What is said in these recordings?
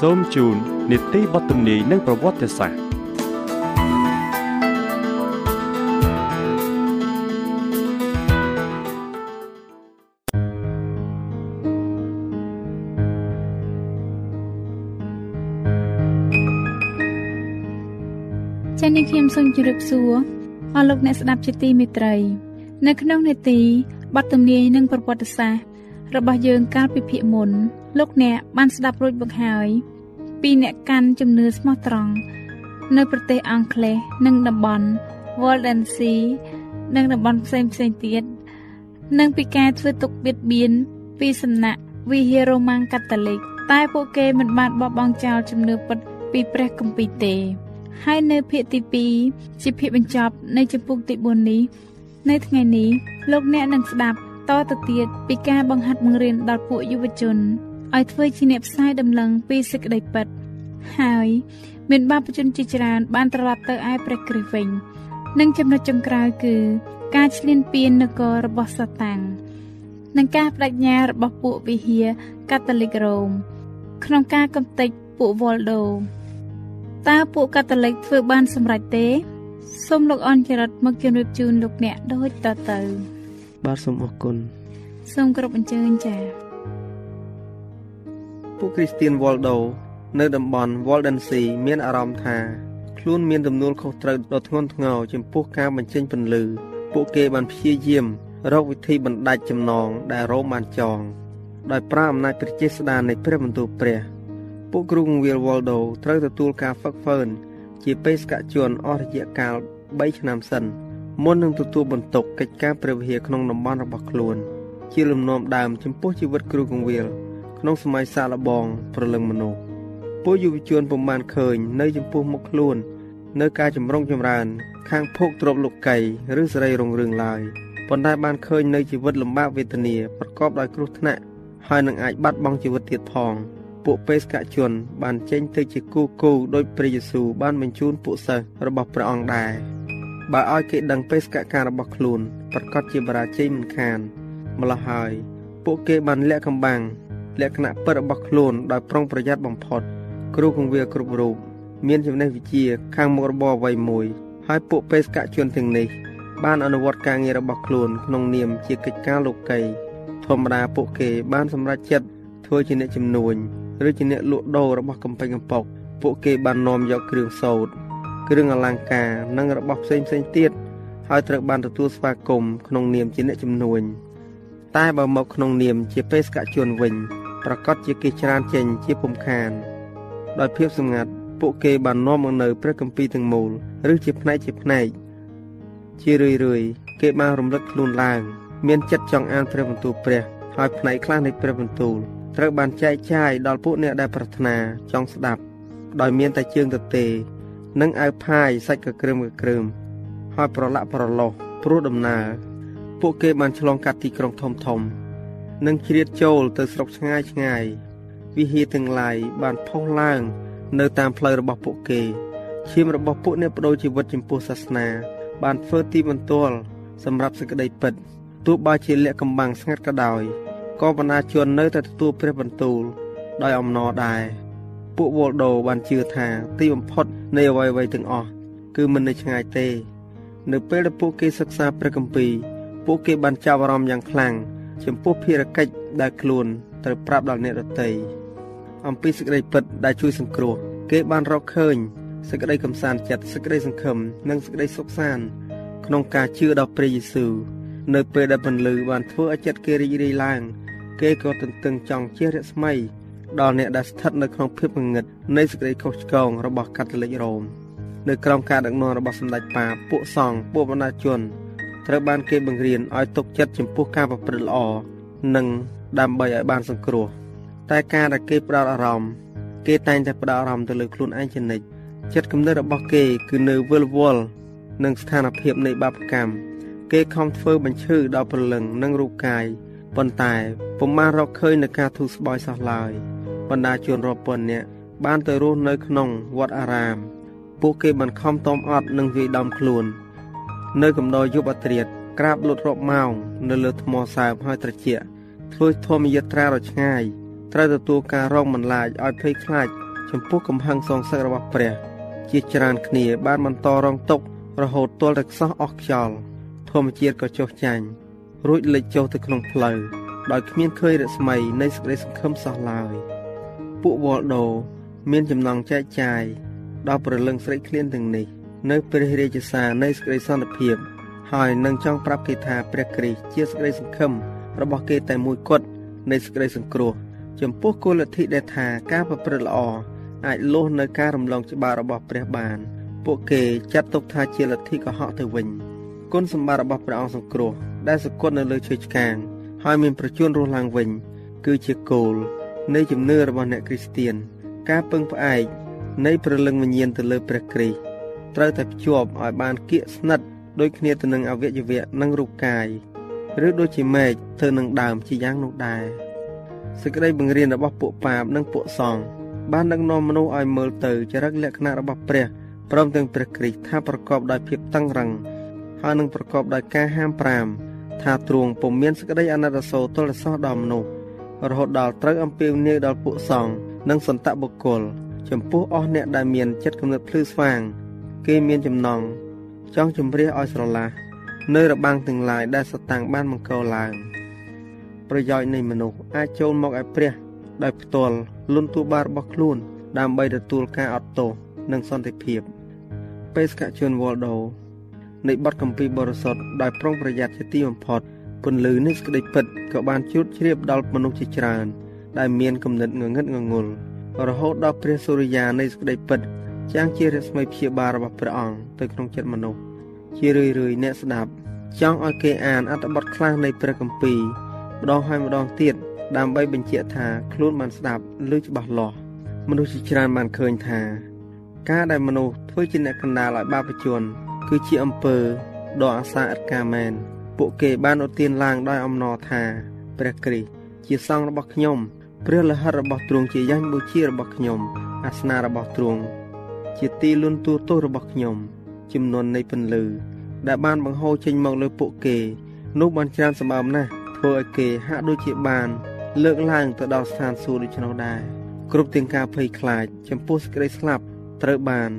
សូមជូននីតិបទទំនាយនិងប្រវត្តិសាស្ត្រចា៎នេះខ្ញុំសូមជម្រាបសួរអស់លោកអ្នកស្ដាប់ជាទីមេត្រី នៅក្នុងនេតិបទទំនាយនិងប្រវត្តិសាស្ត្ររបស់យើងកាលពីភាគមុន លោកអ្នកបានស្ដាប់រួចមកហើយពីអ្នកកាន់ជំនឿស្មោះត្រង់នៅប្រទេសអង់គ្លេសនិងតំបន់ Walden Sea និងតំបន់ផ្សេងផ្សេងទៀតនិងពីការធ្វើទុកបៀតបៀនពីសំណាក់វិហាររ៉ូម៉ាំងកាតូលិកតែពួកគេមិនបានបោះបង់ចោលជំនឿពិតពីព្រះគម្ពីរទេ ហើយនៅភាគទី2ជាភាគបញ្ចប់នៃជំពូកទី4នេះនៅថ្ងៃនេះលោកអ្នកនឹងស្ដាប់តទៅទៀតពីការបង្ហាត់បង្រៀនដល់ពួកយុវជន ឲ្យធ្វើជាអ្នកផ្សាយដំណឹងពីសេចក្តីពិតហើយមានបាបជនជាច្រើនបានត្រឡប់ទៅឯព្រះគ្រីស្ទវិញនិងចំណុចចុងក្រោយគឺ ការឈ្លានពាននគររបស់សាតាំងនិងការបដិញ្ញារបស់ពួកវិហារកាតូលិករ៉ូមក្នុងការកំទេចពួកវ៉លដូតើពួកកាតូលិកធ្វើបានសម្រេចទេសូមលោកអនចរិតមកជម្រាបជូនលោកអ្នកដូចតទៅ បាទសូមអរគុណសូមគោរពអញ្ជើញចា៎ ពួកគ្រីស្ទៀនវ៉លដូនៅតំបន់ Walden Sea មានអារម្មណ៍ថាខ្លួនមានទំនួលខុសត្រូវដ៏ធ្ងន់ធ្ងរចំពោះការបញ្ចេញពន្លឺពួកគេបានព្យាយាមរកវិធីបណ្ដាច់ចំណងដែលរ៉ូមបានចង ដោយប្រើអំណាចព្រះចេស្តានៃព្រះបន្ទូលព្រះ ពួកគ្រូងវាលវ៉លដូត្រូវទទួលការហ្វឹកហ្វឺនជាបេសកជនអស់រយៈកាល3ឆ្នាំសិនមុននឹងទទួលបន្ទុកកិច្ចការព្រះវិហារក្នុងតំបន់របស់ខ្លួន ជាលំនាំដើមចំពោះជីវិតគ្រូកងវាល ក្នុងសម័យសាកល្បងប្រលឹងមនុស្សពួកយុវជនពុំបានឃើញ នៅចំពោះមុខខ្លួន នៅការចម្រុងចម្រើន ខាងភោគទ្រព្យលោកីឬសេរីរុងរឿងឡើយប៉ុន្តែបានឃើញនៅជីវិតលំបាកវេទនាប្រកបដោយគ្រោះថ្នាក់ហើយនឹងអាចបាត់បង់ជីវិតទៀតផងពួកបេសកជន បានចេញទៅជាគូគូដោយព្រះយេស៊ូវបានបញ្ជូនពួកសិស្សរបស់ព្រះអង្គដែរបើឲ្យគេដឹងបេសកការរបស់ខ្លួនប្រកាសជាបរាជ័យមិនខានម្ល៉េះហើយពួកគេបានលាក់កំបាំង លក្ខណៈពិតរបស់ខ្លួនដោយប្រុងប្រយ័ត្នបំផុត គ្រូគង្វាលគ្រប់រូបមានចំណេះវិជ្ជាខាងមុខរបរអ្វីមួយ ហើយពួកបេសកជនទាំងនេះ បានអនុវត្តការងាររបស់ខ្លួនក្នុងនាមជាកិច្ចការលោកីធម្មតាពួកគេបានសម្រេចចិត្តធ្វើជាអ្នកជំនួញឬជាអ្នកលក់ដូររបស់កំពេញកំប៉ុកពួកគេបាននាំយកគ្រឿងសូត្រគ្រឿងអលង្ការនិងរបស់ផ្សេងផ្សេងទៀតហើយត្រូវបានទទួលស្វាគមន៍ក្នុងនាមជាអ្នកជំនួញតែបើមកក្នុងនាមជាបេសកជនវិញ ប្រកាសជាគេច្រានចេញជាពុំខាន ដោយភាពសម្ងាត់ពួកគេបាននាំមកនៅព្រះគម្ពីរទាំងមូលឬជាផ្នែកជាផ្នែកជារឿយរឿយគេបានរំលឹកខ្លួនឡើង មានចិត្តចង់អានព្រះបន្ទូលព្រះហើយផ្នែកខ្លះនៃព្រះបន្ទូលត្រូវបានចែកចាយដល់ពួកអ្នកដែលប្រាថ្នាចង់ស្ដាប់ ដោយមានតែជើងទទេ និងអាវផាយសាច់កក្រឹមកក្រឹមហើយប្រឡាក់ប្រឡោះព្រោះដំណើរពួកគេបានឆ្លងកាត់ទីក្រុងធំធំ និងជ្រៀតចូលទៅស្រុកឆ្ងាយឆ្ងាយវិហារទាំងឡាយបានផុសឡើង នៅតាមផ្លូវរបស់ពួកគេឈាមរបស់ពួកអ្នកបដូរជីវិតចំពោះសាសនា បានធ្វើទីបន្ទាល់សម្រាប់សេចក្តីពិតទោះបីជាលក្ខកំបាំងស្ងាត់ក៏ដោយក៏បណ្ដាជននៅតែទទួលព្រះបន្ទូល ដោយអំណរដែរពួកវ៉លដូបានជឿថាទីបំផុតនៃអ្វីៗទាំងអស់គឺមិននៅឆ្ងាយទេ នៅពេលដែលពួកគេសិក្សាព្រះគម្ពីរពួកគេបានចាប់អារម្មណ៍យ៉ាងខ្លាំង ចំពោះភារកិច្ចដែលខ្លួនត្រូវប្រាប់ដល់អ្នកដទៃអំពីសេចក្តីពិតដែលជួយសង្គ្រោះគេបានរកឃើញសេចក្តីកំសាន្តចិត្តសេចក្តីសង្ឃឹមនិងសេចក្តីសុខសាន្តក្នុងការជឿដល់ព្រះយេស៊ូវនៅពេលដែលពន្លឺបានធ្វើឲ្យចិត្តគេរីករាយឡើង គេក៏ទន្ទឹងចង់ជារស្មីដល់អ្នកដែលស្ថិតនៅក្នុងភាពងងឹតនៃសេចក្តីខុសឆ្គងរបស់កាតូលិករ៉ូមនៅក្រោមការដឹកនាំរបស់សម្ដេចប៉ាពួកសង្ឃពួកបណ្ដាជន ត្រូវបានគេបង្រៀនឲ្យទុកចិត្តចំពោះការប្រព្រឹត្តល្អនិងដើម្បីឲ្យបានសង្គ្រោះតែការដែលគេផ្ដោតអារម្មណ៍គេតែងតែផ្ដោតអារម្មណ៍ទៅលើខ្លួនឯងជានិច្ចចិត្តគំនិតរបស់គេគឺនៅវិលវល់នឹងស្ថានភាពនៃបាបកម្មគេខំធ្វើបញ្ឈឺដល់ព្រលឹងនិងរូបកាយប៉ុន្តែពុំបានរកឃើញនឹងការធូរស្បើយសោះឡើយបណ្ដាជនរាប់ពាន់នាក់បានទៅរស់នៅក្នុងវត្តអារាម ពួកគេបានខំតមអត់និងវាយដំខ្លួន នៅកំដរយប់អត្រាតក្រាបលុតរាប់ម៉ោងនៅលើថ្មសើមហើយត្រជាក់ធ្វើធម្មយត្រាដ៏ឆ្ងាយត្រូវទទួលការរងបន្លាចឲ្យភ័យខ្លាចចំពោះកំហឹងសងសឹករបស់ព្រះ ជាច្រើនគ្នាបានបន្តរងទុក្ខរហូតទាល់តែខ្សោះអស់ខ្យល់ធម្មជាតិក៏ចុះចាញ់រួចលេចចុះទៅក្នុងផ្លូវដោយគ្មានឃើញរស្មីនៃសេចក្តីសង្ឃឹមសោះឡើយពួកវ៉លដូមានចំណងចែកចាយដល់ប្រលឹងស្រីឃ្លានទាំងនេះ នៅព្រះរាជសារនៃសេចក្តីសន្តិភាព ហើយនឹងចង់ប្រាប់គេថាព្រះគ្រីស្ទជាសេចក្តីសង្ឃឹមរបស់គេតែមួយគត់នៃសេចក្តីសង្គ្រោះចំពោះគោលលទ្ធិដែលថាការប្រព្រឹត្តល្អអាចលុះនៅការរំលងច្បាប់របស់ព្រះបាន ពួកគេចាត់ទុកថាជាលទ្ធិកុហកទៅវិញគុណសម្បត្តិរបស់ព្រះអង្គសង្គ្រោះដែលសគត់នៅលើឈើឆ្កាង ហើយមានប្រជញ្ញរស់ឡើងវិញ គឺជាគោលនៃជំនឿរបស់អ្នកគ្រីស្ទៀនការពឹងផ្អែកនៃព្រលឹងវិញ្ញាណទៅលើព្រះគ្រីស្ទ ត្រូវតែភ្ជាប់ឲ្យបានគៀកស្និទ្ធដូចគ្នាទៅនឹងអវយវៈនិងរូបកាយឬដូចជាមេឃទៅនឹងដើមជាយ៉ាងនោះដែរសេចក្តីបង្រៀនរបស់ពួកប៉ាបនិងពួកសង្ឃបានដឹកនាំមនុស្សឲ្យមើលទៅចរិតលក្ខណៈរបស់ព្រះព្រមទាំងព្រះគ្រីស្ទថាប្រកបដោយភាពតឹងរ៉ឹងហើយនឹងប្រកបដោយការហាម5ថាទ្រង់ពុំមានសេចក្តីអាណិតអាសូរទល់សោះដល់មនុស្សរហូតដល់ត្រូវអំពាវនាវដល់ពួកសង្ឃនិងសន្តបុគ្គលចំពោះអស់អ្នកដែលមានចិត្តគំនិតភ្លឺស្វាង គេមានចំណងចង់ជំរះឲ្យស្រឡះនៅរបាំងទាំងឡាយដែលសតាំងបានបង្កឡើងប្រយោជន៍នៃមនុស្សអាចចូលមកឲ្យព្រះដោយផ្ទាល់លន់ទូបារបស់ខ្លួន ដើម្បីទទួលការអត់ទោសនិងសន្តិភាពបេសកជនវ៉លដូនៃបទកម្ពីបរិសុទ្ធដោយប្រុងប្រយ័ត្នជាទីបំផុតពន្លឺនៃសេចក្តីពិតក៏បានជួតជ្រាបដល់មនុស្សជាច្រើន ដែលមានគំនិតងងឹតងងុលរហូតដល់ព្រះសូរិយានៃសេចក្តីពិត ចាំងជារស្មីព្យាបាលរបស់ព្រះអង្គទៅក្នុងចិត្តមនុស្សជារឿយរឿយអ្នកស្ដាប់ចង់ឲ្យគេអានអត្ថបទខ្លះនៃព្រះគម្ពីរម្ដងហើយម្ដងទៀតដើម្បីបញ្ជាក់ថាខ្លួនបានស្ដាប់ឬច្បាស់លាស់មនុស្សជាច្រើនបានឃើញថា ការដែលមនុស្សធ្វើជាអ្នកកណ្ដាលឲ្យបាបជន គឺជាអំពើដ៏អាសាឥតការមែនពួកគេបានឧទានឡើងដោយអំណរថាព្រះគ្រីស្ទជាសង្ឃរបស់ខ្ញុំព្រះលិហិតរបស់ទ្រង់ជាយ៉ាញ់បូជារបស់ខ្ញុំ អាសនៈរបស់ទ្រង់ ជាទីលន់តួទោសរបស់ខ្ញុំចំនួននៃពន្លឺ ដែលបានបង្ហូរចេញមកលើពួកគេ នោះបានច្រើនសម្បើមណាស់ធ្វើឲ្យគេហាក់ដូចជាបាន លើកឡើងទៅដល់ស្ថានសួគ៌ដូច្នោះដែរគ្រប់ទាំងការភ័យខ្លាច ចំពោះសេចក្តីស្លាប់ត្រូវបាន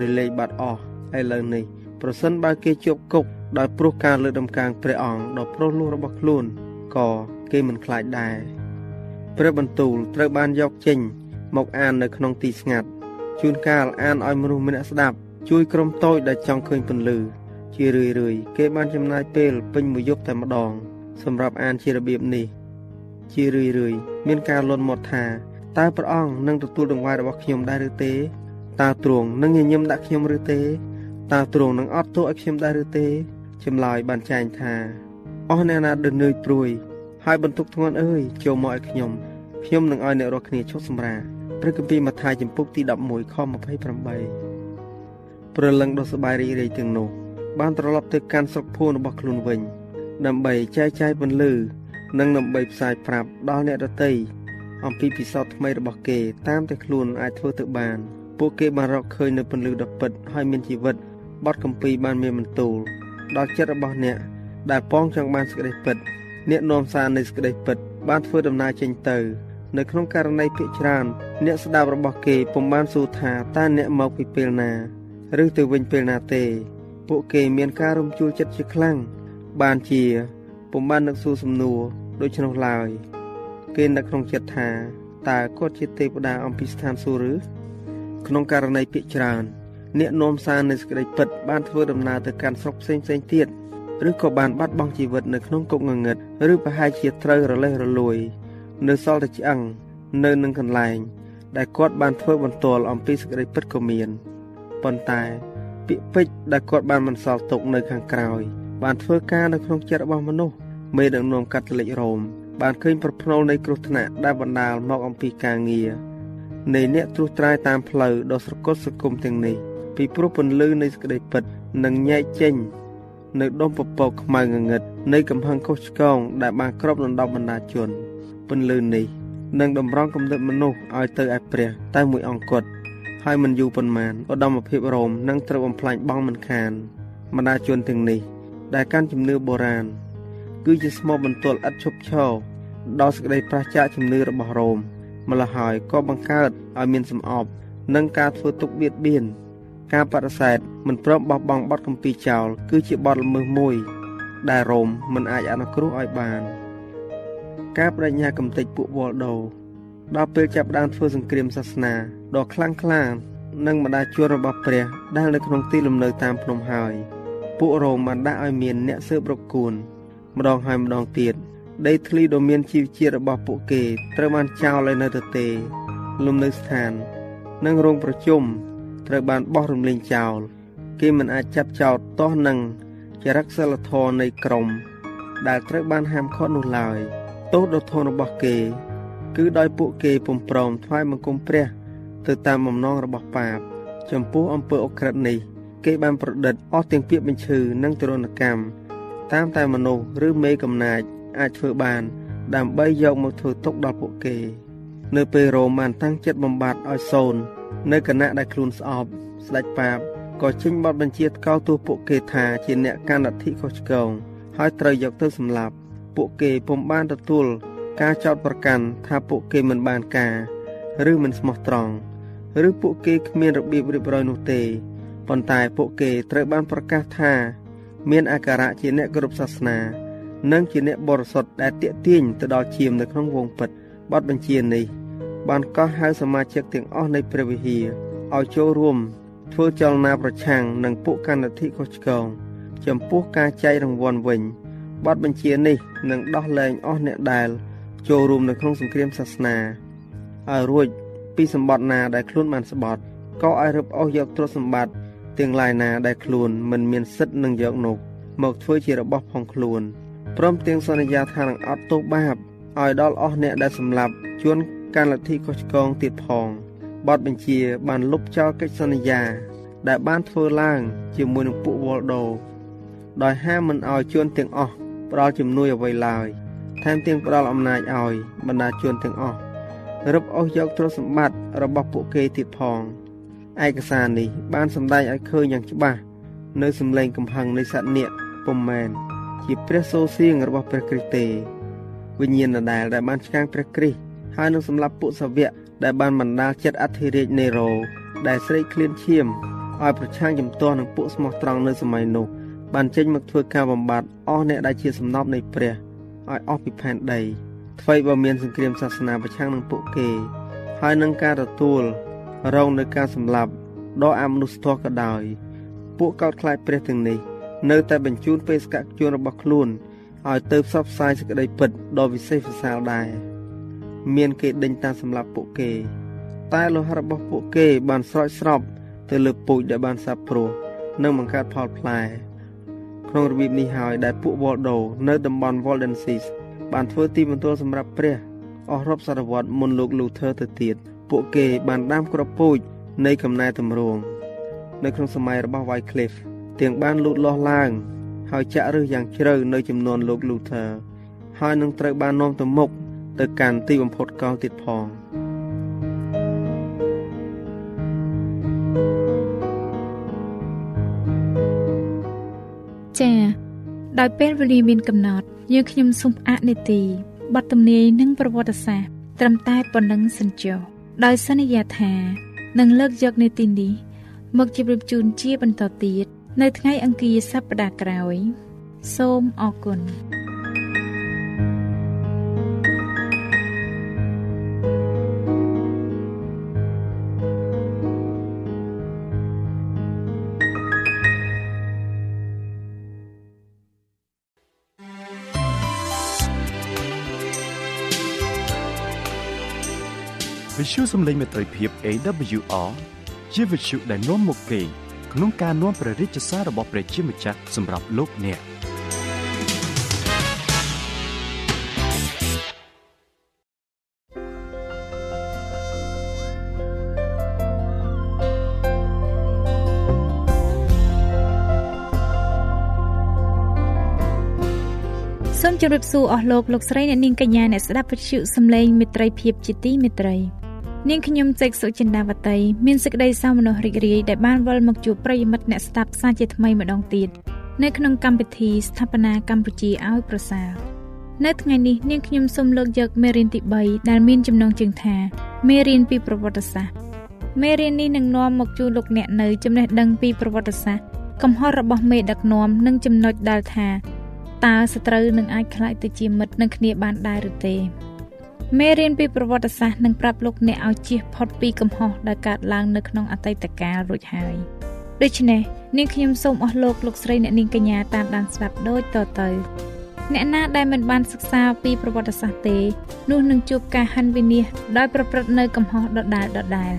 រលែងបាត់អស់ឥឡូវនេះប្រសិនបើគេជាប់គុកដោយព្រោះការលើកដំកើងព្រះអង្គដ៏ប្រុសលោះរបស់ខ្លួនក៏គេមិនខ្លាចដែរព្រះបន្ទូលត្រូវបានយកចេញ មកអាននៅក្នុងទីស្ងាត់ ជួនកាលអានឲ្យមនុស្សម្នាក់ស្ដាប់ជួយក្រុមតូចដែលចង់ឃើញពន្លឺជារឿយរឿយគេបានចំណាយពេលពេញមួយយប់តែម្ដង សម្រាប់អានជារបៀបនេះ ជារឿយរឿយមានការលន់មាត់ថាតើព្រះអង្គនឹងទទួលដង្វាយរបស់ខ្ញុំដែរឬទេតើទ្រង់នឹងញញឹមដាក់ខ្ញុំឬទេតើទ្រង់នឹងអត់ទោសឲ្យខ្ញុំដែរឬទេចម្លើយបានចែងថាអស់អ្នកណាដែលនឿយព្រួយហើយបន្ទុកធ្ងន់អើយចូលមកឲ្យខ្ញុំខ្ញុំនឹងឲ្យអ្នករាល់គ្នាឈប់សម្រាក ព្រះគម្ពីរម៉ាថាយចំពុកទី11ខ28ព្រលឹងដ៏សប្បាយរីករាយទាំងនោះ បានត្រឡប់ទៅកាន់ស្រុកភូមិរបស់ខ្លួនវិញ ដើម្បីចែកចាយពន្លឺ និងដើម្បីផ្សាយប្រាប់ដល់អ្នកដទៃអំពីពិសោធន៍ថ្មីរបស់គេ តាមតែខ្លួនអាចធ្វើទៅបាន ពួកគេបានរកឃើញនៅពន្លឺដ៏ពិតហើយមានជីវិតបទកម្ពីបានមានបន្ទូលដល់ចិត្តរបស់អ្នកដែលពងចង់បានសេចក្តីពិត អ្នកនាំសារនៃសេចក្តីពិត បានធ្វើដំណើរចេញទៅ នៅក្នុងករណីភាគច្រើន អ្នកស្ដាប់របស់គេពុំបានសួរថាតើអ្នកមកពីពេលណា ឬទៅវិញពេលណាទេ ពួកគេមានការរំជួលចិត្តជាខ្លាំងបានជាពុំបាននឹកសួរសំណួរដូច្នោះឡើយ គេនឹកក្នុងចិត្តថាតើគាត់ជាទេវតាអំពីស្ថានសួគ៌ឬក្នុងករណីភាគច្រើន អ្នកនាំសារនៃសេចក្តីពិតបានធ្វើដំណើរទៅកាន់ស្រុកផ្សេងផ្សេងទៀតឬក៏បានបាត់បង់ជីវិតនៅក្នុងគុកងងឹតឬប្រហែលជាត្រូវរលេះរលួយ នៅសល់តែឆ្អឹងនៅនឹងកន្លែង ដែលគាត់បានធ្វើបន្ទាល់អំពីសេចក្តីពិតក៏មានប៉ុន្តែពាក្យពេចន៍ដែលគាត់បានបន្សល់ទុកនៅខាងក្រោយ បានធ្វើការនៅក្នុងចិត្តរបស់មនុស្សមេដឹកនាំកាតូលិករ៉ូមបានឃើញប្រផ្នូលនៃគ្រោះថ្នាក់ដែលបណ្ដាលមកអំពីការងារនៃអ្នកត្រួសត្រាយតាមផ្លូវដ៏ស្រគត់ស្រគំទាំងនេះពីព្រោះពន្លឺនៃសេចក្តីពិតនឹងញែកចេញនៅដុំពពកខ្មៅងងឹតនៃកំហឹងខុសឆ្គងដែលបានគ្របដណ្ដប់បណ្ដាជនពន្លឺនេះ នឹងតម្រង់គំនិតមនុស្សឲ្យទៅឯព្រះ តែមួយអង្គគត់ហើយមិនយូរប៉ុន្មានឧត្តមភាពរ៉ូមនឹងត្រូវបំផ្លាញបងមិនខានបណ្ដាជនទាំងនេះ ដែលកាន់ជំនឿបុរាណគឺជាស្មោបន្ទល់ឥតឈប់ឈរដល់សេចក្តីប្រឆាចជំនឿរបស់រ៉ូមម្ល៉េះហើយក៏បង្កើតឲ្យមានសំអប់និងការធ្វើទុកបៀតបៀនការបដិសេធមិនព្រមបោះបង់បទកម្ពីចោលគឺជាបទល្មើសមួយ ដែលរ៉ូមមិនអាចអនុគ្រោះឲ្យបាន ការបដិញ្ញាកំទេចពួកវ៉លដូដល់ពេលចាប់ផ្ដើមធ្វើសង្គ្រាមសាសនាដ៏ខ្លាំងក្លានិងម្ដាជួនរបស់ព្រះដែលនៅក្នុងទីលំនៅតាមភ្នំហើយពួករ៉ូមបានដាក់ឲ្យមានអ្នកស៊ើបរកគួនម្ដងហើយម្ដងទៀតដីធ្លីដ៏មានជីវជាតិរបស់ពួកគេត្រូវបានចោលឲ្យនៅទទេលំនៅស្ថាន និងរោងប្រជុំត្រូវបានបោះរំលែងចោល គេមិនអាចចាប់ចោតទាស់នឹងចរិតសិលធម៌នៃក្រមដែលត្រូវបានហាមឃាត់នោះឡើយ ទោសដ៏ធំរបស់គេ គឺដោយពួកគេពុំព្រមថ្វាយបង្គំព្រះ ទៅតាមបំណងរបស់បាប ចំពោះអំពើអក្រិតនេះ គេបានប្រឌិតអស់ទាំងពាក្យបញ្ឈឺនិងទរណកម្មតាមតែមនុស្សឬមេកំណាចអាចធ្វើបាន ដើម្បីយកមកធ្វើទុកដល់ពួកគេ នៅពេលរ៉ូមបានតាំងចិត្តបំបត្តិឲ្យសូន្យនៅគណៈដែលខ្លួនស្អប់ស្ដេចប៉ាបក៏ចេញបទបញ្ជាកោតទោសពួកគេថាជាអ្នកកាន់អធិខុសឆ្គងហើយត្រូវយកទៅសម្លាប់ ពួកគេពុំបានទទួលការចោទប្រកាន់ថាពួកគេមិនបានការ ឬមិនស្មោះត្រង់ឬពួកគេគ្មានរបៀបរៀបរយនោះទេប៉ុន្តែពួកគេត្រូវបានប្រកាសថា មានអាការៈជាអ្នកគ្រប់សាសនា និងជាអ្នកបរិសុទ្ធដែលតាក់ទាញទៅដល់ឈាមនៅក្នុងវងពិតបទបញ្ជានេះ បានកោះហៅសមាជិកទាំងអស់នៃព្រះវិហារឲ្យចូលរួមធ្វើចលនាប្រឆាំងនឹងពួកកណ្ដាធិខុសឆ្គងចំពោះការចែករង្វាន់វិញ បទបញ្ជានេះនឹងដោះលែងអស់អ្នកដែល ចូលរួមនៅក្នុងសង្គ្រាមសាសនាឲ្យរួចពីសម្បត្តិណាដែលខ្លួនបានស្បត់ក៏ឲ្យរឹបអូសយកទ្រព្យសម្បត្តិទាំងឡាយណាដែលខ្លួនមិនមានសិទ្ធិនឹងយកនោះមកធ្វើជារបស់ផងខ្លួនព្រមទាំងសន្យាថានឹងអត់ទោសបាបឲ្យដល់អស់អ្នកដែលសម្លាប់ជួនកាន់លទ្ធិខុសឆ្គងទៀតផងបទបញ្ជាបានលុបចោលកិច្ចសន្យា ដែលបានធ្វើឡើងជាមួយនឹងពួកវ៉លដូដោយហាមមិនឲ្យជនទាំងអស់ ផ្ដល់ជំនួយអ្វីឡើយថែមទាំងផ្ដល់អំណាចឲ្យបណ្ដាជនទាំងអស់រឹបអូសយកទ្រព្យសម្បត្តិរបស់ពួកគេទៀតផងឯកសារនេះបានសម្ដែងឲ្យឃើញយ៉ាងច្បាស់នៅសម្លេងកំហឹងនៃសត្វនាគពុំមែនជាព្រះសូរសៀងរបស់ព្រះគ្រីស្ទទេវិញ្ញាណដដែលដែលបានឆ្កាងព្រះគ្រីស្ទហើយនឹងសម្លាប់ពួកសាវកដែលបានបណ្ដាលចិត្តអធិរាជនេរ៉ូដែលស្រេកឃ្លានឈាមឲ្យប្រឆាំងជំទាស់នឹងពួកស្មោះត្រង់នៅសម័យនោះ បានចេញមកធ្វើការបំបត្តិអស់អ្នកដែលជាសំណប់នៃព្រះឲ្យអស់ពីផែនដីថ្មីបើមានសង្គ្រាមសាសនាប្រឆាំងនឹងពួកគេ ហើយនឹងការទទួលរងនៅការសម្លាប់ដ៏អមនុស្សធម៌ក៏ដោយពួកកោតខ្លាចព្រះទាំងនេះនៅតែបញ្ជូនបេសកជនរបស់ខ្លួនឲ្យទៅផ្សព្វផ្សាយសេចក្តីពិតដ៏វិសេសវិសាលដែរមានគេដេញតាមសម្លាប់ពួកគេ តែលោហៈរបស់ពួកគេបានស្រោចស្រពទៅលើពូជដែលបានសាបព្រោះនិងបង្កើតផលផ្លែ ក្នុងរបៀបនេះហើយដែលពួក Waldo នៅតំបន់ Waldenses បានធ្វើទីបន្ទាល់សម្រាប់ព្រះអស់រាប់សតវត្សមុនលោក Luther ទៅទៀតពួកគេបានដាំគ្រាប់ពូជនៃកំណែតម្រង់នៅក្នុងសម័យរបស់ Wycliffe ទាំងបានលូតលាស់ឡើង ហើយចាក់ឫសយ៉ាងជ្រៅនៅចំនួនលោក Luther ហើយនឹងត្រូវបាននាំទៅមុខទៅកាន់ទីបំផុតកលទៀតផង ដោយពេលវេលាមានកំណត់យើងខ្ញុំសូមអនុទីបទទំនាយនិងប្រវត្តិសាស្ត្រត្រឹមតែប៉ុណ្ណឹងសិនចុះដោយសន្យាថានឹងលើកយកនេតិនេះមកជម្រាបជូនជាបន្តទៀតនៅថ្ងៃអង្គារសប្តាហ៍ក្រោយ សូមអរគុណ។ Visual សំឡេងមេត្រីភាព AWR ជាវិទ្យុដែលនាំមកពីក្នុងការនាំព្រះរាជសាររបស់ព្រះជាម្ចាស់សម្រាប់លោកអ្នកសូមជម្រាបសួរអស់លោកលោកស្រីអ្នកនាងកញ្ញាអ្នកស្ដាប់វិទ្យុសំឡេងមេត្រីភាពជាទីមេត្រី នាងខ្ញុំសេកសុចិន្តាវតីមានសេចក្តីសោមនស្សរីករាយដែលបានវិលមកជួបប្រិយមិត្តអ្នកស្ដាប់សាជាថ្មីម្ដងទៀតនៅក្នុងកម្មវិធីស្ថាបនាកម្ពុជាឲ្យប្រសើរនៅថ្ងៃនេះនាងខ្ញុំសូមលើកយកមេរៀនទី3ដែលមានចំណងជើងថា មេរៀនពីប្រវត្តិសាស្ត្រមេរៀននេះនឹងនាំមកជូនលោកអ្នកនៅចំណេះដឹងពីប្រវត្តិសាស្ត្រកំហុសរបស់មេដឹកនាំនិងចំណុចដែលថាតើសត្រូវនឹងអាចខ្លាចទៅជាមិត្តនឹងគ្នាបានដែរឬទេ មេរៀនពីប្រវត្តិសាស្ត្រនឹងប្រាប់លោកអ្នកឲ្យជៀសផុតពីកំហុសដែលកើតឡើងនៅក្នុងអតីតកាលរួចហើយដូច្នេះនាងខ្ញុំសូមអស់លោកលោកស្រីអ្នកនាងកញ្ញាតាមដានស្ដាប់ដូចតទៅអ្នកណាដែលមិនបានសិក្សាពីប្រវត្តិសាស្ត្រទេនោះនឹងជួបការហិនវិនិច្ឆ័យដោយប្រព្រឹត្តនៅកំហុសដដែលដដែល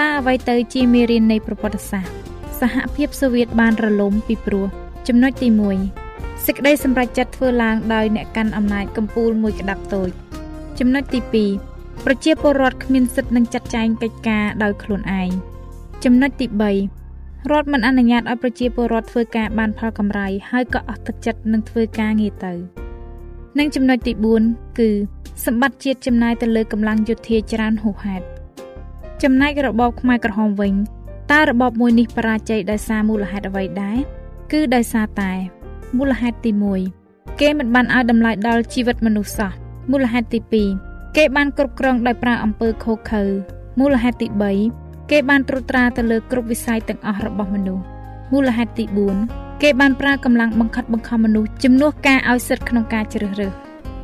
តើអ្វីទៅជាមេរៀននៃប្រវត្តិសាស្ត្រសហភាពសូវៀតបានរលំពីព្រោះចំណុចទី1សេចក្តីសម្រេចចិត្តធ្វើឡើងដោយអ្នកកាន់អំណាចកម្ពុជាមួយក្តាប់តូច ចំណុចទី2ប្រជាពលរដ្ឋគ្មានសិទ្ធិនឹងចាត់ចែងកិច្ចការដោយខ្លួនឯងចំណុចទី3រដ្ឋមិនអនុញ្ញាតឲ្យប្រជាពលរដ្ឋធ្វើការបានផលកម្រៃហើយក៏អស់ទឹកចិត្តនឹងធ្វើការងារទៅនិងចំណុចទី4គឺសម្បត្តិជាតិចំណាយទៅលើកម្លាំងយោធាច្រើនហួសហេតុចំណែករបបខ្មែរក្រហមវិញតើរបបមួយនេះបរាជ័យដោយសារមូលហេតុអ្វីដែរគឺដោយសារតែមូលហេតុទី1គេមិនបានឲ្យតម្លៃដល់ជីវិតមនុស្សសោះ មូលហេតុទី2គេបានគ្រប់គ្រងដោយប្រើអំពើខុសខើមូលហេតុទី3គេបានត្រួតត្រាទៅលើគ្រប់វិស័យទាំងអស់របស់មនុស្សមូលហេតុទី4គេបានប្រើកម្លាំងបង្ខិតបង្ខំមនុស្សជំនួសការឲ្យសិទ្ធិក្នុងការជ្រើសរើស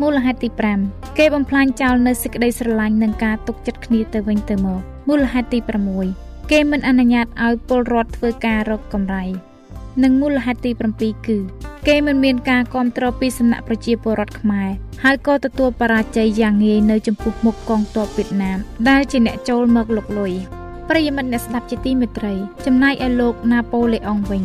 មូលហេតុទី5គេបំផ្លាញចោលនៅសេចក្តីស្រឡាញ់និងការទុកចិត្តគ្នាទៅវិញទៅមកមូលហេតុទី6គេមិនអនុញ្ញាតឲ្យពលរដ្ឋធ្វើការរកកម្រៃ និងមូលហេតុទី7គឺគេមិនមានការគ្រប់គ្រងពីសំណាក់ប្រជាពលរដ្ឋខ្មែរហើយក៏ទទួលបរាជ័យយ៉ាងងាយនៅចំពោះមុខកងទ័ពវៀតណាមដែលជាអ្នកចូលមកលុកលុយប្រិយមិត្តអ្នកស្ដាប់ជាទីមេត្រីចំណែកឯលោកណាប៉ូឡេអុងវិញ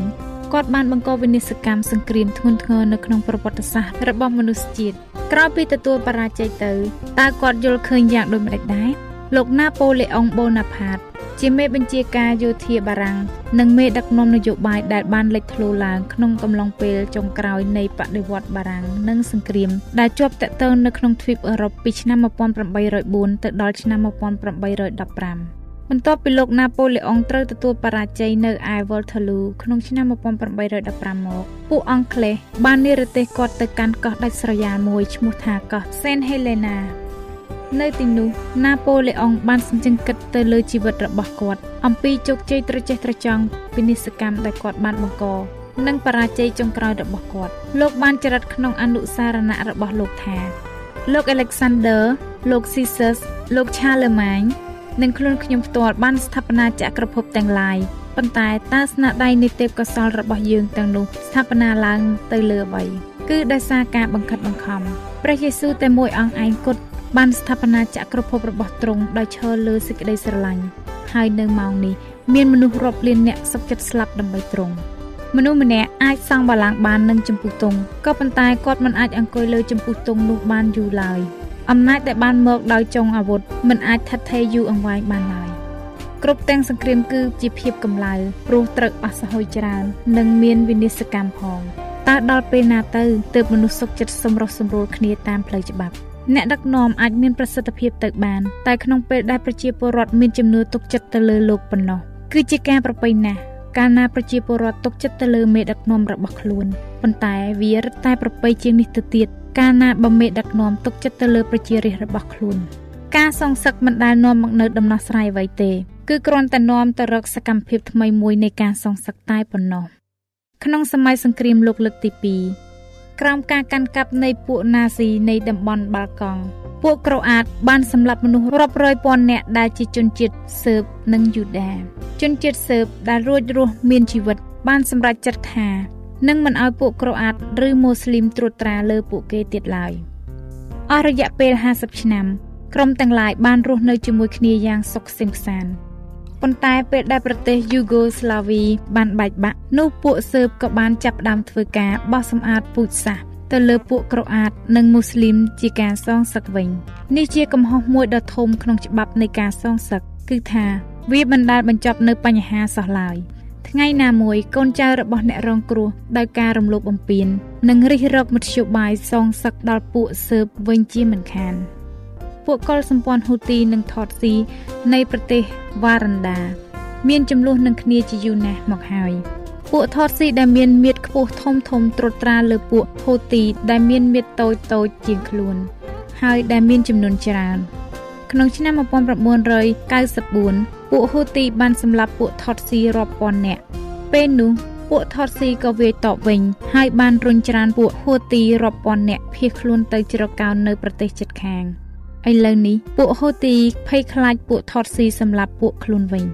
គាត់បានបង្កវិនិស្សកម្មសង្គ្រាមធ្ងន់ធ្ងរនៅក្នុងប្រវត្តិសាស្ត្ររបស់មនុស្សជាតិក្រោយពីទទួលបរាជ័យទៅតើគាត់យល់ឃើញយ៉ាងដូចម្តេចដែរ លោកណាប៉ូឡេអុងបូណាផាត ជាមេបញ្ជាការយោធាបារាំងនិងមេដឹកនាំនយោបាយដែលបានលេចធ្លោឡើងក្នុងកំឡុងពេលចុងក្រោយនៃបដិវត្តបារាំងនិងសង្គ្រាមដែលជាប់តាក់ទងនៅក្នុងទ្វីបអឺរ៉ុបពីឆ្នាំ1804ទៅដល់ឆ្នាំ1815បន្ទាប់ពីលោកណាប៉ូឡេអុងត្រូវទទួលបរាជ័យនៅឯ Waterloo ក្នុងឆ្នាំ1815មកពួកអង់គ្លេសបាននិរទេសគាត់ទៅកាន់កោះដាច់ស្រយាលមួយឈ្មោះថាកោះ Saint Helena នៅទីនោះណាប៉ូឡេអុងបានសម្ជឹងគិតទៅលើជីវិតរបស់គាត់អំពីជោគជ័យត្រចះត្រចង់វិនិស្សកម្មដែលគាត់បានបង្កនិងបរាជ័យចុងក្រោយរបស់គាត់លោកបានចរិតក្នុងអនុសារណៈរបស់លោកថាលោក Alexander លោក Caesar លោក Charlemagne និងខ្លួនខ្ញុំផ្ទាល់បានស្ថាបនាចក្រភពទាំងឡាយប៉ុន្តែតើស្នាដៃនៃទេពកោសលរបស់យើងទាំងនោះស្ថាបនាឡើងទៅលើអ្វីគឺដោយសារការបង្ខិតបង្ខំព្រះយេស៊ូវតែមួយអង្គឯងគត់ បានស្ថាបនាចក្រភពរបស់ទ្រង់ដោយឈរលើសេចក្តីស្រឡាញ់ហើយនៅម៉ោងនេះមានមនុស្សរាប់លានអ្នកសុខចិត្តស្លាប់ដើម្បីទ្រង់មនុស្សម្នាក់អាចសង់បាឡាំងបាននឹងចម្ពោះទង់ក៏ប៉ុន្តែគាត់មិនអាចអង្គុយលើចម្ពោះទង់នោះបានយូរឡើយអំណាចដែលបានមកដោយចុងអាវុធមិនអាចថិតថេរយូរអង្វែងបានឡើយគ្រប់ទាំងសង្គ្រាមគឺជាភាពកម្លៅព្រោះត្រូវអស់សហយច្រើន និងមានវិនិស្សកម្មផងតើដល់ពេលណាទៅទើបមនុស្សសុខចិត្តសម្រុះសម្រួលគ្នាតាមផ្លូវច្បាប់ អ្នកដឹកនាំអាចមានប្រសិទ្ធភាពទៅបានតែក្នុងពេលដែលប្រជាពលរដ្ឋមានជំនឿទុកចិត្តទៅលើលោកប៉ុណ្ណោះគឺជាការប្រពៃណាស់កាលណាប្រជាពលរដ្ឋទុកចិត្តទៅលើមេដឹកនាំរបស់ខ្លួនប៉ុន្តែវារឹតតែប្រពៃជាងនេះទៅទៀតកាលណាបើមេដឹកនាំទុកចិត្តទៅលើប្រជារាស្ត្ររបស់ខ្លួនការសងសឹកមិនដែលនាំមកនៅដំណោះស្រាយអ្វីទេគឺគ្រាន់តែនាំទៅរកសកម្មភាពថ្មីមួយនៃការសងសឹកតែប៉ុណ្ណោះក្នុងសម័យសង្គ្រាមលោកលើកទី2 ក្រោមការកាន់កាប់នៃពួកណាស៊ីនៃតំបន់បាល់កង់ពួកក្រូអាតបានសម្លាប់មនុស្សរាប់រយពាន់នាក់ដែលជាជនជាតិស៊ើបនិងយូដាជនជាតិស៊ើបដែលរួចរស់មានជីវិត បានសម្រេចចិត្តថានឹងមិនឲ្យពួកក្រូអាតឬមូស្លីមត្រួតត្រាលើពួកគេទៀតឡើយអស់រយៈពេល50ឆ្នាំក្រុមទាំងឡាយបានរស់នៅជាមួយគ្នាយ៉ាងសុខសេមសាន្ត ប៉ុន្តែពេលដែលប្រទេសយូហ្គោស្លាវីបានបែកបាក់នោះពួកសឺបក៏បានចាប់ផ្ដើមធ្វើការបោះសម្អាតពូជសាសន៍ទៅលើពួកក្រូអាតនិងមូស្លីមជាការសងសឹកវិញនេះជាកំហុសមួយដ៏ធំក្នុងច្បាប់នៃការសងសឹកគឺថាវាមិនដែលបញ្ចប់នៅបញ្ហាសោះឡើយថ្ងៃណាមួយកូនចៅរបស់អ្នករងគ្រោះដោយការរំលោភបំពាននិងរិះរកមធ្យោបាយសងសឹកដល់ពួកសឺបវិញជាមិនខាន ពួកកុលសម្ព័ន្ធហ៊ូទីនិងថតស៊ីនៃប្រទេសវ៉ារ៉ាន់ដាមានចំនួននឹងគ្នាជាយូរណាស់មកហើយពួកថតស៊ីដែលមានមៀតខ្ពស់ធំធំត្រួតត្រាលើពួកហូទីដែលមានមៀតតូចតូចជាងខ្លួន ហើយដែលមានចំនួនច្រើន ក្នុងឆ្នាំ1994ពួកហ៊ូទីបានសម្លាប់ពួកថតស៊ីរាប់ពាន់នាក់ពេលនោះពួកថតស៊ីក៏វាយតបវិញ ហើយបានរុញច្រានពួកហ៊ូទីរាប់ពាន់នាក់ភៀសខ្លួនទៅជ្រកកោននៅប្រទេសជិតខាង ឥឡូវនេះពួកហ៊ូទីភ័យខ្លាចពួកថតស៊ីសម្លាប់ពួកខ្លួនវិញ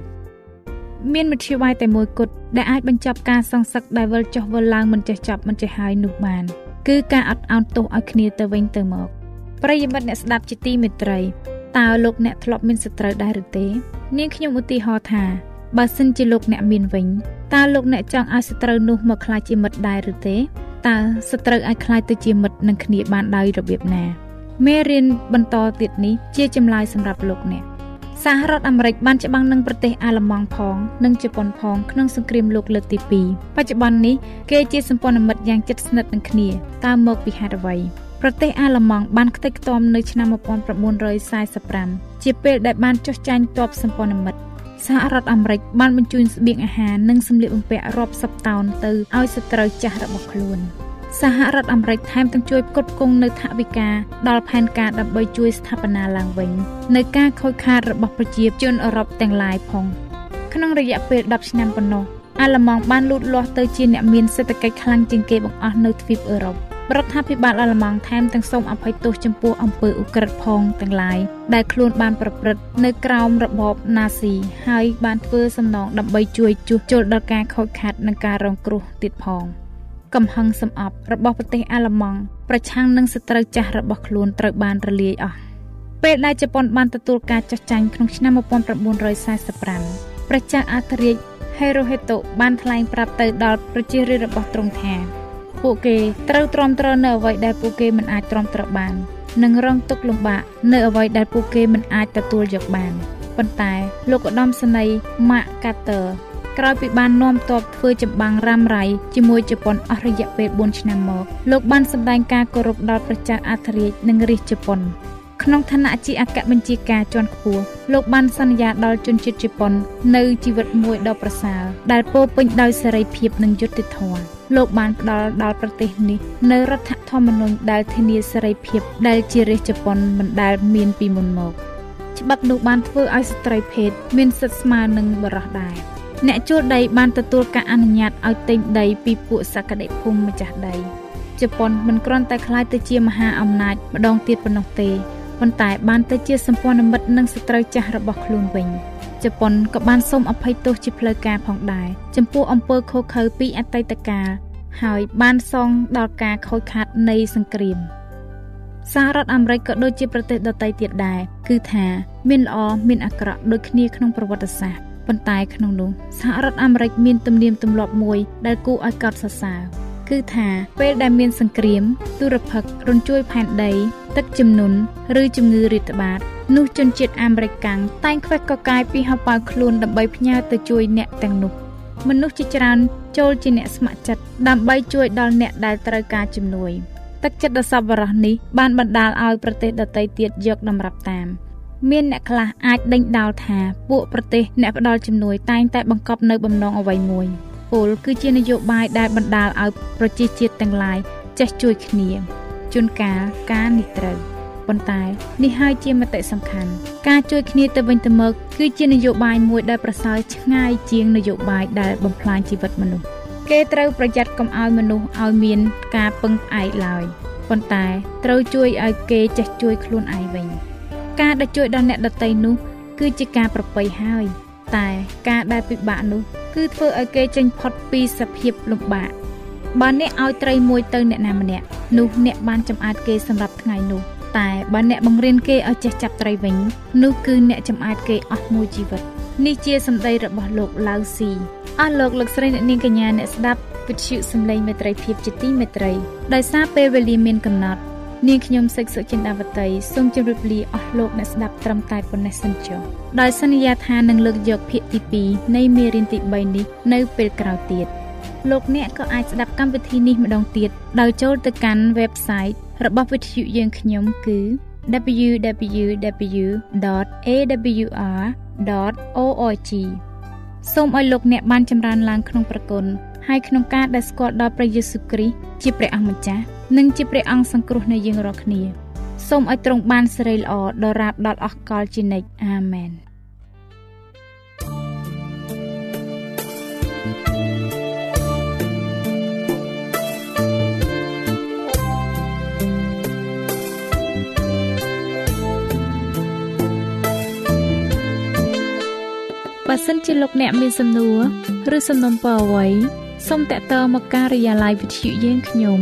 មានមធ្យោបាយតែមួយគត់ដែលអាចបញ្ចប់ការសងសឹកដែលវិលចុះវិលឡើងមិនចេះចប់មិនចេះហើយនោះបាន គឺការអត់ឱនទោសឲ្យគ្នាទៅវិញទៅមកប្រិយមិត្តអ្នកស្ដាប់ជាទីមេត្រីតើលោកអ្នកធ្លាប់មានសត្រូវដែរឬទេ នាងខ្ញុំឧទាហរណ៍ថាបើសិនជាលោកអ្នកមានវិញតើលោកអ្នកចង់ឲ្យសត្រូវនោះមកក្លាយជាមិត្តដែរឬទេតើសត្រូវអាចក្លាយទៅជាមិត្តនឹងគ្នាបានដោយរបៀបណា មេរៀនបន្តទៀតនេះជាចម្លើយសម្រាប់លោកអ្នកសហរដ្ឋអាមេរិកបានច្បាំងនឹងប្រទេសអាល្លឺម៉ង់ផង និងជប៉ុនផងក្នុងសង្គ្រាមលោកលើកទី2បច្ចុប្បន្ននេះគេជាសម្ព័ន្ធមិត្តយ៉ាងជិតស្និទ្ធនឹងគ្នាតើមកពីហេតុអ្វីប្រទេសអាល្លឺម៉ង់បានខ្ទេចខ្ទាំនៅឆ្នាំ1945ជាពេលដែលបានចុះចាញ់ទ័ពសម្ព័ន្ធមិត្តសហរដ្ឋអាមេរិកបានបញ្ជូនស្បៀងអាហារនិងសម្លៀកបំពាក់រាប់សិបតោនទៅឲ្យសត្រូវចាស់របស់ខ្លួន សហរដ្ឋអាមេរិកថែមទាំងជួយផ្គត់ផ្គង់នៅថវិកាដល់ផែនការដើម្បីជួយស្ថាបនាឡើងវិញនៅការខូចខាតរបស់ប្រជាជនអឺរ៉ុបទាំងឡាយផងក្នុងរយៈពេល10ឆ្នាំប៉ុណ្ណោះអាល្លឺម៉ង់បានលូតលាស់ទៅជាអ្នកមានសេដ្ឋកិច្ចខ្លាំងជាងគេបង្អស់នៅទ្វីបអឺរ៉ុបរដ្ឋាភិបាលអាល្លឺម៉ង់ថែមទាំងសូមអភ័យទោសចំពោះអំពើឧក្រិដ្ឋផងទាំងឡាយដែលខ្លួនបានប្រព្រឹត្តនៅក្រោមរបបណាស៊ីហើយបានធ្វើសំណងដើម្បីជួយជួសជុលដល់ការខូចខាតនិងការរងគ្រោះទៀតផង កំហឹងសំអប់របស់ប្រទេសអាល្លឺម៉ង់ប្រឆាំងនឹងសត្រូវចាស់របស់ខ្លួនត្រូវបានរលាយអស់ពេលដែលជប៉ុនបានទទួលការចាស់ចាញ់ក្នុងឆ្នាំ1945ព្រះចៅអធិរាជហេរ៉ូហេតូបានថ្លែងប្រាប់ទៅដល់ប្រជារាស្ត្ររបស់ទ្រង់ថា ពួកគេត្រូវទ្រាំទ្រនៅអ្វីដែលពួកគេមិនអាចទ្រាំទ្របាននិងរងទុក្ខលំបាកនៅអ្វីដែលពួកគេមិនអាចទទួលយកបានប៉ុន្តែលោកឧត្តមសេនីយ៍ម៉ាក់កាទ័រ ក្រោយពីបាននាំទ័ពធ្វើចម្បាំងរ៉ាំរ៉ៃជាមួយជប៉ុនអស់រយៈពេល4ឆ្នាំមកលោកបានសម្ដែងការគោរពដល់ព្រះចៅអធិរាជនិងរាជជប៉ុនក្នុងឋានៈជាអគ្គបញ្ជាការជាន់ខ្ពស់លោកបានសន្យាដល់ជនជាតិជប៉ុននៅជីវិតមួយដ៏ប្រសើរដែលពោពេញដោយសេរីភាពនិងយុត្តិធម៌លោកបានផ្ដល់ដល់ប្រទេសនេះនៅរដ្ឋធម្មនុញ្ញដែលធានាសេរីភាពដែលជារាជជប៉ុនមិនដែលមានពីមុនមក ច្បាប់នោះបានធ្វើឲ្យស្ត្រីភេទមានសិទ្ធិស្មើនឹងបុរសដែរ អ្នកជួលដីបានទទួលការអនុញ្ញាតឲ្យទិញដីពីពួកសក្តិភូមិម្ចាស់ដីជប៉ុនមិនគ្រាន់តែក្លាយទៅជាមហាអំណាចម្ដងទៀតប៉ុណ្ណោះទេប៉ុន្តែបានទៅជាសម្ព័ន្ធមិត្តនិងសត្រូវចាស់របស់ខ្លួនវិញជប៉ុនក៏បានសូមអភ័យទោសជាផ្លូវការផងដែរចំពោះអំពើខុសខើពីអតីតកាលហើយបានសងដល់ការខូចខាតនៃសង្គ្រាមសហរដ្ឋអាមេរិកក៏ដូចជាប្រទេសដទៃទៀតដែរគឺថាមានល្អមានអាក្រក់ដូចគ្នាក្នុងប្រវត្តិសាស្ត្រ ប៉ុន្តែក្នុងនោះសហរដ្ឋអាមេរិកមានទំនៀមទម្លាប់មួយដែលគួរឲ្យកោតសរសើរគឺថាពេលដែលមានសង្គ្រាមទុរភិក្សរំជួយផែនដីទឹកជំនន់ឬជំងឺរាតត្បាតនោះជនជាតិអាមេរិកកាំងតែងខ្វះកកាយពីហោប៉ៅខ្លួនដើម្បីផ្ញើទៅជួយអ្នកទាំងនោះមនុស្សជាច្រើនចូលជាអ្នកស្ម័គ្រចិត្តដើម្បីជួយដល់អ្នកដែលត្រូវការជំនួយទឹកចិត្តដ៏សប្បុរសនេះបានបណ្ដាលឲ្យប្រទេសដទៃទៀតយកតម្រាប់តាម មានអ្នកខ្លះអាចដេញដោលថាពួកប្រទេសអ្នកផ្ដល់ជំនួយតែងតែបង្កប់នៅបំណងអ្វីមួយពលគឺជានយោបាយដែលបណ្ដាលឲ្យប្រជាជាតិទាំងឡាយចេះជួយគ្នាជួនកាលការនេះត្រូវប៉ុន្តែនេះហើយជាមតិសំខាន់ការជួយគ្នាទៅវិញទៅមកគឺជានយោបាយមួយដែលប្រសើរឆ្ងាយជាងនយោបាយដែលបំផ្លាញជីវិតមនុស្សគេត្រូវប្រយ័ត្នកុំឲ្យមនុស្សឲ្យមានការពឹងផ្អែកឡើយប៉ុន្តែត្រូវជួយឲ្យគេចេះជួយខ្លួនឯងវិញ ការដែលជួយដល់អ្នកដទៃនោះ គឺជាការប្រប្រៃហើយ តែការដែលពិបាកនោះ គឺធ្វើឲ្យគេចេញផុតពីសភាពលំបាកបើអ្នកឲ្យត្រីមួយទៅអ្នកណាម្នាក់នោះអ្នកបានចំអាតគេសម្រាប់ថ្ងៃនោះតតែបើអ្នកបង្រៀនគេឲ្យចេះចាប់ត្រីវិញ នោះគឺអ្នកចំអាតគេអស់មួយជីវិតនេះជាសម្ដីរបស់លោកឡាវស៊ីអស់លោកលោកស្រីអ្នកនាងកញ្ញាអ្នកស្ដាប់វិទ្យុសំឡេងមេត្រីភាពជាទីមេត្រីដោយសារពេលវេលាមានកំណត់ នាងខ្ញុំសេកសុចិន្តាវតីសូមជម្រាបលាអស់លោកអ្នកស្ដាប់ត្រឹមតែប៉ុណ្ណេះសិនចុះដោយសន្យាថានឹងលើកយកភាគទី2នៃមេរៀនទី3នេះនៅពេលក្រោយទៀតលោកអ្នកក៏អាចស្ដាប់កម្មវិធីនេះម្ដងទៀតដោយចូលទៅកាន់ website របស់វិទ្យុយើងខ្ញុំគឺ www.awr.org សូមឲ្យលោកអ្នកបានចម្រើនឡើងក្នុងប្រគុណហើយក្នុងការដែលស្គាល់ដល់ព្រះយេស៊ូវគ្រីស្ទជាព្រះអង្គម្ចាស់ និងជាព្រះអង្គសង្គ្រោះនៅយើងរាល់គ្នាសូមឲ្យទ្រង់បានសេរីល្អដរាបដល់អស់កលជានិច្ចអាមែនបើសិនជាលោកអ្នកមានសំណួរឬសំណុំពរអ្វីសូមតាក់ទងមកការិយាល័យវិទ្យុយើងខ្ញុំ